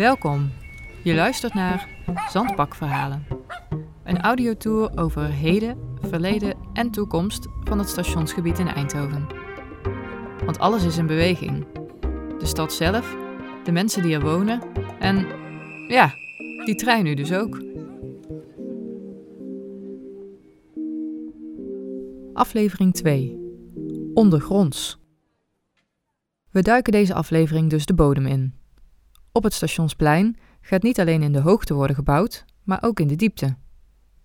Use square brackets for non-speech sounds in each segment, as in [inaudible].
Welkom. Je luistert naar Zandbakverhalen. Een audiotour over heden, verleden en toekomst van het stationsgebied in Eindhoven. Want alles is in beweging. De stad zelf, de mensen die er wonen en ja, die trein nu dus ook. Aflevering 2. Ondergronds. We duiken deze aflevering dus de bodem in. Op het stationsplein gaat niet alleen in de hoogte worden gebouwd, maar ook in de diepte.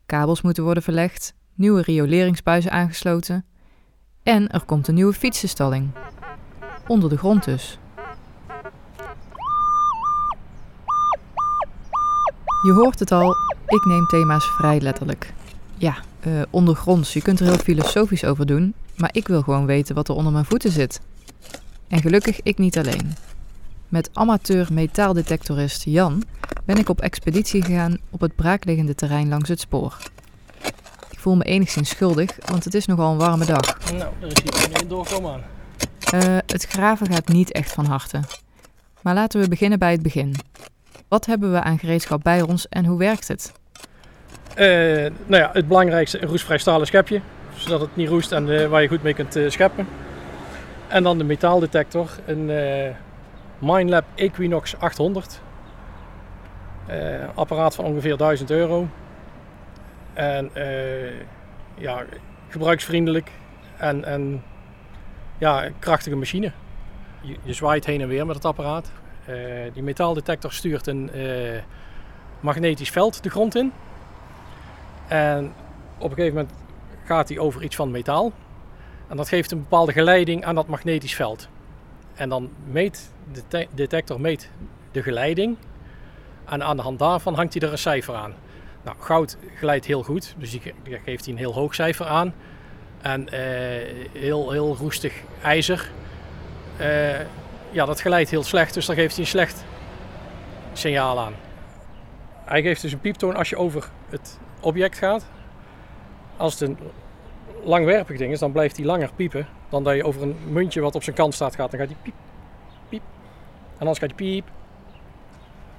Kabels moeten worden verlegd, nieuwe rioleringsbuizen aangesloten en er komt een nieuwe fietsenstalling. Onder de grond dus. Je hoort het al, ik neem thema's vrij letterlijk. Ja, uh, ondergronds, je kunt er heel filosofisch over doen, maar ik wil gewoon weten wat er onder mijn voeten zit. En gelukkig ik niet alleen. Met amateur metaaldetectorist Jan ben ik op expeditie gegaan op het braakliggende terrein langs het spoor. Ik voel me enigszins schuldig, want het is nogal een warme dag. Nou, er is hier een doorkomen aan. Uh, het graven gaat niet echt van harte. Maar laten we beginnen bij het begin. Wat hebben we aan gereedschap bij ons en hoe werkt het? Uh, nou ja, het belangrijkste een roestvrij stalen schepje, zodat het niet roest en uh, waar je goed mee kunt scheppen. En dan de metaaldetector, een MineLab Equinox 800. apparaat van ongeveer 1000 euro. En ja, gebruiksvriendelijk en, en ja, krachtige machine. Je, zwaait heen en weer met het apparaat. Uh, die metaaldetector stuurt een magnetisch veld de grond in. En op een gegeven moment gaat hij over iets van metaal. En dat geeft een bepaalde geleiding aan dat magnetisch veld. En dan meet de detector meet de geleiding. En aan de hand daarvan hangt hij er een cijfer aan. Nou, goud glijdt heel goed, dus die geeft hij een heel hoog cijfer aan. En uh, heel, heel roestig ijzer, uh, ja, dat geleidt heel slecht, dus dan geeft hij een slecht signaal aan. Hij geeft dus een pieptoon als je over het object gaat. Als het een langwerpig ding is, dan blijft hij langer piepen dan dat je over een muntje wat op zijn kant staat gaat. Dan gaat hij piep, piep. En anders gaat hij piep.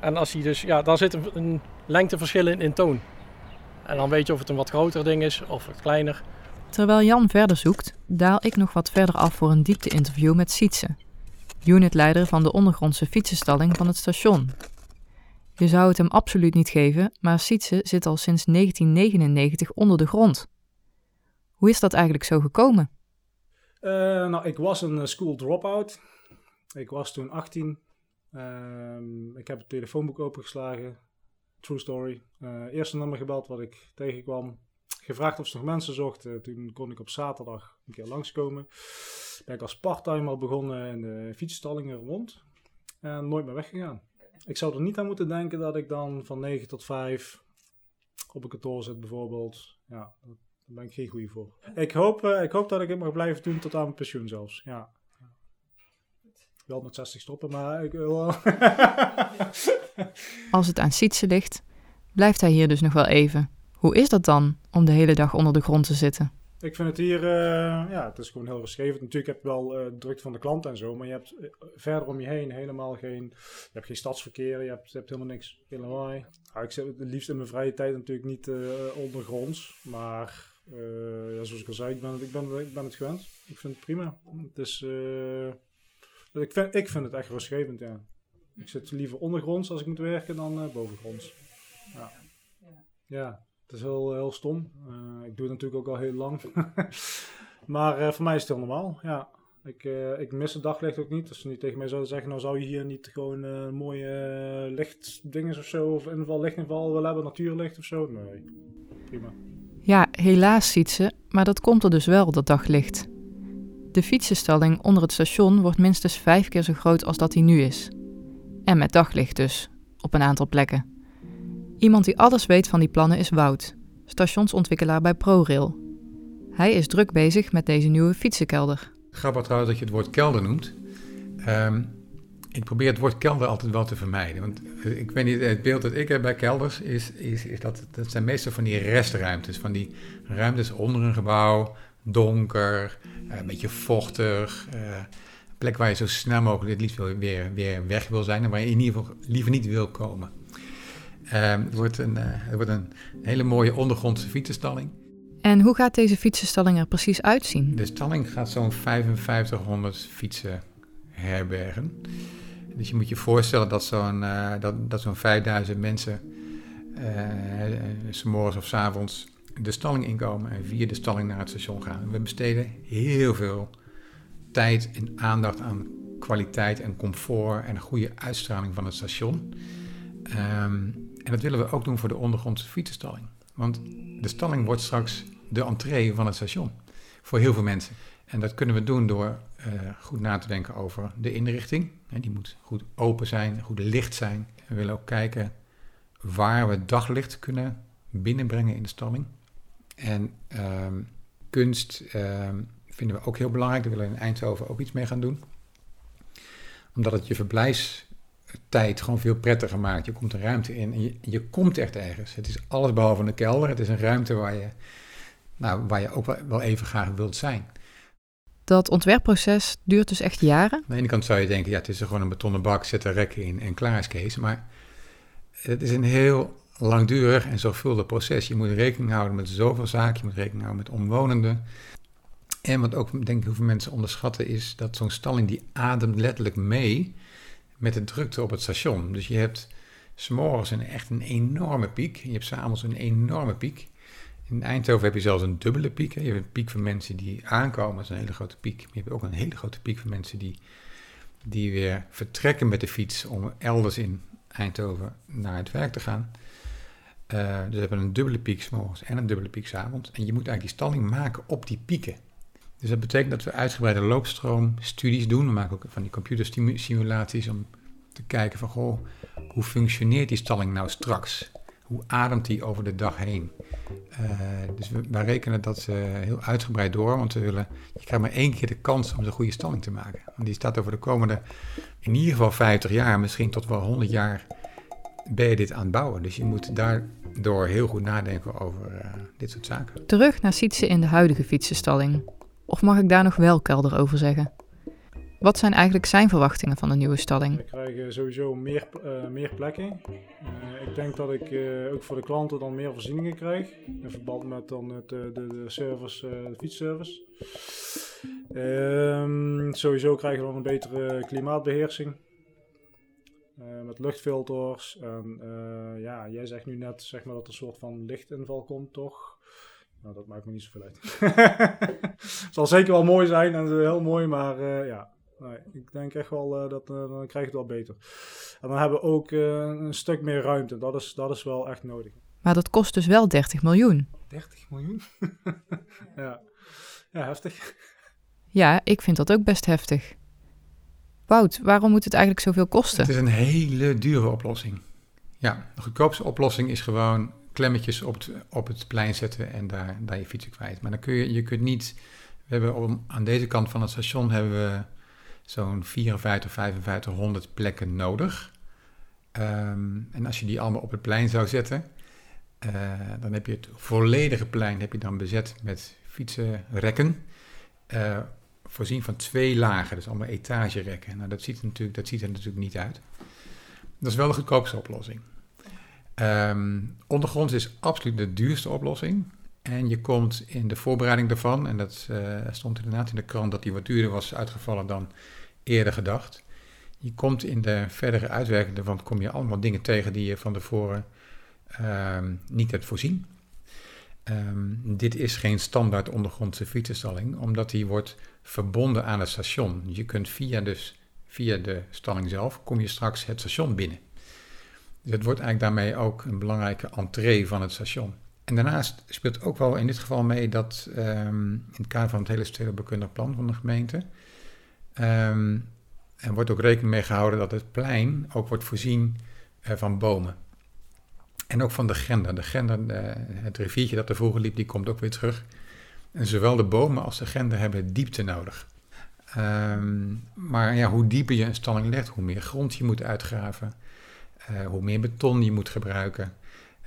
En als hij dus, ja, daar zit een, een lengteverschil in, in toon. En dan weet je of het een wat groter ding is of wat kleiner. Terwijl Jan verder zoekt, daal ik nog wat verder af voor een diepte-interview met Sietse, unitleider van de ondergrondse fietsenstalling van het station. Je zou het hem absoluut niet geven, maar Sietse zit al sinds 1999 onder de grond. Hoe is dat eigenlijk zo gekomen? Uh, nou, ik was een school dropout. Ik was toen 18. Uh, ik heb het telefoonboek opengeslagen. True story. Uh, eerste nummer gebeld wat ik tegenkwam gevraagd of ze nog mensen zochten. Toen kon ik op zaterdag een keer langskomen. Ben ik als parttimer begonnen in de fietsstallingen rond. En nooit meer weggegaan. Ik zou er niet aan moeten denken dat ik dan van 9 tot 5 op een kantoor zit bijvoorbeeld. Ja, daar ben ik geen goede voor. Ik hoop, uh, ik hoop dat ik het mag blijven doen tot aan mijn pensioen zelfs. Ja. Wel met 60 stoppen, maar ik wil [laughs] Als het aan Sietse ligt, blijft hij hier dus nog wel even. Hoe is dat dan om de hele dag onder de grond te zitten? Ik vind het hier, uh, ja, het is gewoon heel geschreven. Natuurlijk heb je wel uh, druk van de klant en zo, maar je hebt uh, verder om je heen helemaal geen, je hebt geen stadsverkeer, je hebt, je hebt helemaal niks. Ja, ik zit het liefst in mijn vrije tijd natuurlijk niet ondergronds, maar ja, zoals ik al zei, ik ben, ik, ben, ik ben het gewend. Ik vind het prima. Het is, ik, vind, ik vind het echt rustgevend, ja. Ik zit liever ondergronds als ik moet werken dan bovengronds. Ja. ja. Het is heel, heel stom. Uh, ik doe het natuurlijk ook al heel lang. [laughs] maar uh, voor mij is het heel normaal. Ja. Ik, uh, ik mis het daglicht ook niet. Als ze niet tegen mij zouden zeggen, nou zou je hier niet gewoon mooie lichtdingen of zo, of inval, lichtinval willen hebben, natuurlicht of zo. Nee, prima. Ja, helaas ziet ze, maar dat komt er dus wel, dat daglicht. De fietsenstalling onder het station wordt minstens vijf keer zo groot als dat hij nu is. En met daglicht dus, op een aantal plekken. Iemand die alles weet van die plannen is Wout, stationsontwikkelaar bij ProRail. Hij is druk bezig met deze nieuwe fietsenkelder. Grappig trouwens dat je het woord kelder noemt. Um, ik probeer het woord kelder altijd wel te vermijden. Want eh, ik weet niet, het beeld dat ik heb bij kelders is, is, is dat dat zijn meestal van die restruimtes. Van die ruimtes onder een gebouw, donker, eh, een beetje vochtig. Uh, plek waar je zo snel mogelijk het liefst weer, weer weg wil zijn en waar je in ieder geval liever niet wil komen. Ehm, het, wordt een, het wordt een hele mooie ondergrondse fietsenstalling. En hoe gaat deze fietsenstalling er precies uitzien? De stalling gaat zo'n 5500 fietsen herbergen. Dus je moet je voorstellen dat zo'n uh, dat, dat zo'n 5000 mensen uh, s morgens of s avonds de stalling inkomen en via de stalling naar het station gaan. We besteden heel veel tijd en aandacht aan kwaliteit en comfort en goede uitstraling van het station. Um, en dat willen we ook doen voor de ondergrondse fietsenstalling. Want de stalling wordt straks de entree van het station voor heel veel mensen. En dat kunnen we doen door uh, goed na te denken over de inrichting. En die moet goed open zijn, goed licht zijn. We willen ook kijken waar we daglicht kunnen binnenbrengen in de stalling. En um, kunst um, vinden we ook heel belangrijk. Daar willen we in Eindhoven ook iets mee gaan doen. Omdat het je verblijfstijd gewoon veel prettiger maakt. Je komt een ruimte in en je, je komt echt ergens. Het is alles behalve een kelder. Het is een ruimte waar je, nou, waar je ook wel even graag wilt zijn. Dat ontwerpproces duurt dus echt jaren? Aan de ene kant zou je denken, ja, het is gewoon een betonnen bak, zet er rekken in en klaar is Kees. Maar het is een heel langdurig en zorgvuldig proces. Je moet rekening houden met zoveel zaken, je moet rekening houden met omwonenden. En wat ook, denk ik, hoeveel mensen onderschatten is dat zo'n stalling die ademt letterlijk mee met de drukte op het station. Dus je hebt s'morgens een echt een enorme piek, je hebt s'avonds een enorme piek. In Eindhoven heb je zelfs een dubbele piek. Je hebt een piek van mensen die aankomen, dat is een hele grote piek. Maar je hebt ook een hele grote piek van mensen die, die weer vertrekken met de fiets om elders in Eindhoven naar het werk te gaan. Uh, dus we hebben een dubbele piek s morgens en een dubbele piek s. En je moet eigenlijk die stalling maken op die pieken. Dus dat betekent dat we uitgebreide loopstroomstudies doen. We maken ook van die computersimulaties om te kijken van, goh, hoe functioneert die stalling nou straks? Hoe ademt die over de dag heen? Uh, dus we, wij rekenen dat uh, heel uitgebreid door, want we willen, je krijgt maar één keer de kans om de goede stalling te maken. Want die staat over de komende, in ieder geval 50 jaar, misschien tot wel 100 jaar, ben je dit aan het bouwen. Dus je moet daardoor heel goed nadenken over uh, dit soort zaken. Terug naar Sietse in de huidige fietsenstalling. Of mag ik daar nog wel kelder over zeggen? Wat zijn eigenlijk zijn verwachtingen van de nieuwe stalling? We krijgen sowieso meer, uh, meer plekken. Uh, ik denk dat ik uh, ook voor de klanten dan meer voorzieningen krijg. In verband met dan het, de, de service, de fietsservice. Ehm, sowieso krijgen we dan een betere klimaatbeheersing. met luchtfilters. En ja, jij zegt nu net zeg maar, dat er een soort van lichtinval komt, toch? Nou, dat maakt me niet zoveel uit. [laughs] Het zal zeker wel mooi zijn en heel mooi, maar ja. Nee, ik denk echt wel uh, dat uh, dan krijg je het wel beter. En dan hebben we ook een stuk meer ruimte. Dat is, dat is wel echt nodig. Maar dat kost dus wel 30 miljoen. 30 miljoen? [laughs] ja. ja, heftig. Ja, ik vind dat ook best heftig. Wout, waarom moet het eigenlijk zoveel kosten? Het is een hele dure oplossing. Ja, de goedkoopste oplossing is gewoon klemmetjes op het, op het plein zetten en daar, daar je fietsen kwijt. Maar dan kun je, je kunt niet, we hebben om, aan deze kant van het station hebben we zo'n 54, 5500 plekken nodig. Um, en als je die allemaal op het plein zou zetten, uh, dan heb je het volledige plein heb je dan bezet met fietsenrekken. Uh, voorzien van twee lagen, dus allemaal etagerekken. Nou, dat ziet, er natuurlijk, dat ziet er natuurlijk niet uit. Dat is wel de goedkoopste oplossing. Um, ondergronds is absoluut de duurste oplossing. En je komt in de voorbereiding daarvan, en dat uh, stond inderdaad in de krant dat die wat duurder was uitgevallen dan eerder gedacht. Je komt in de verdere uitwerking daarvan, kom je allemaal dingen tegen die je van tevoren um, niet hebt voorzien. Um, dit is geen standaard ondergrondse fietsenstalling, omdat die wordt verbonden aan het station. Je kunt via, dus, via de stalling zelf, kom je straks het station binnen. Dus het wordt eigenlijk daarmee ook een belangrijke entree van het station. En daarnaast speelt ook wel in dit geval mee dat um, in het kader van het hele stedenbekundig plan van de gemeente. Um, er wordt ook rekening mee gehouden dat het plein ook wordt voorzien uh, van bomen. En ook van de gender. De gender, de, het riviertje dat er vroeger liep, die komt ook weer terug. En zowel de bomen als de gender hebben diepte nodig. Um, maar ja, hoe dieper je een stalling legt, hoe meer grond je moet uitgraven. Uh, hoe meer beton je moet gebruiken.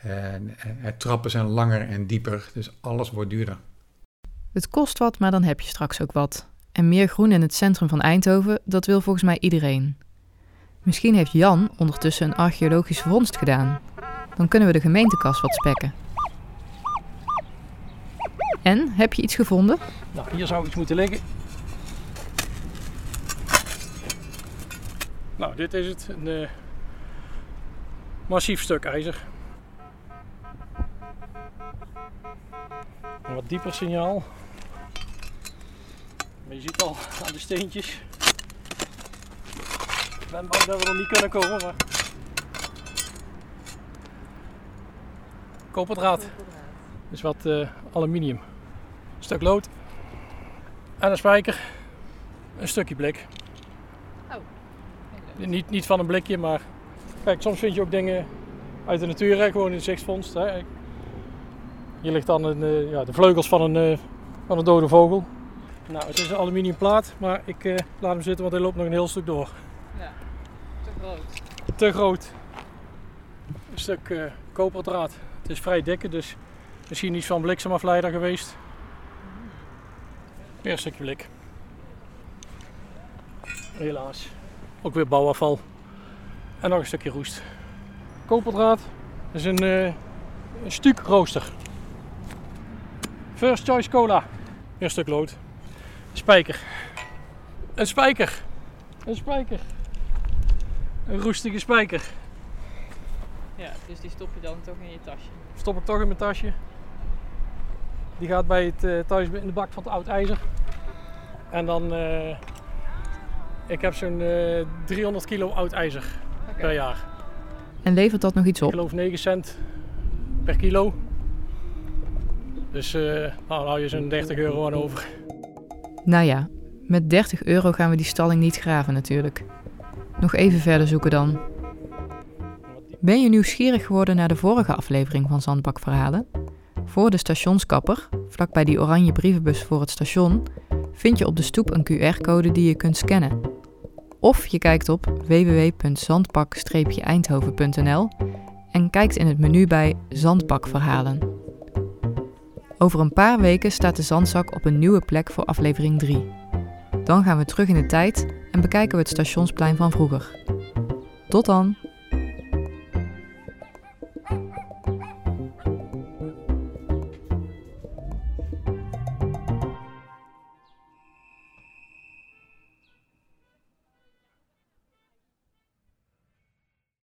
En, trappen zijn langer en dieper, dus alles wordt duurder. Het kost wat, maar dan heb je straks ook wat. En meer groen in het centrum van Eindhoven, dat wil volgens mij iedereen. Misschien heeft Jan ondertussen een archeologische vondst gedaan. Dan kunnen we de gemeentekas wat spekken. En, heb je iets gevonden? Nou, hier zou iets moeten liggen. Nou, dit is het. Een eh, massief stuk ijzer. Een wat dieper signaal. Maar je ziet al aan de steentjes. Ik ben bang dat we er niet kunnen komen, maar... Koperdraad. Dus wat eh, aluminium. Een stuk lood. En een spijker. Een stukje blik. Niet, niet van een blikje, maar kijk, soms vind je ook dingen uit de natuur, hè, gewoon in de zichtsvondst. Hè. Hier ligt dan een, eh, ja, de vleugels van een, eh, van een dode vogel. Nou, het is een aluminium plaat, maar ik eh, laat hem zitten, want hij loopt nog een heel stuk door. Ja, te groot. Te groot. Een stuk eh, koperdraad. Het is vrij dikke, dus misschien iets van bliksemafleider geweest. Weer een stukje blik. Helaas. Ook weer bouwafval. En nog een stukje roest. Koperdraad is een, eh een stuk rooster. First choice cola. Een stuk lood. Spijker. Een spijker. Een spijker. Een roestige spijker. Ja, dus die stop je dan toch in je tasje. Stop ik toch in mijn tasje. Die gaat bij het eh, thuis in de bak van het oud ijzer. En dan, eh, ik heb zo'n eh, 300 kilo oud ijzer per jaar. En levert dat nog iets Ik op? geloof 9 cent per kilo. Dus eh, nou, hou je zo'n 30 euro aan over. Nou ja, met 30 euro gaan we die stalling niet graven natuurlijk. Nog even verder zoeken dan. Ben je nieuwsgierig geworden naar de vorige aflevering van Zandbakverhalen? Voor de stationskapper, vlakbij die oranje brievenbus voor het station, vind je op de stoep een QR-code die je kunt scannen. Of je kijkt op www.zandbak-eindhoven.nl en kijkt in het menu bij Zandbakverhalen. Over een paar weken staat de zandzak op een nieuwe plek voor aflevering 3. Dan gaan we terug in de tijd en bekijken we het stationsplein van vroeger. Tot dan!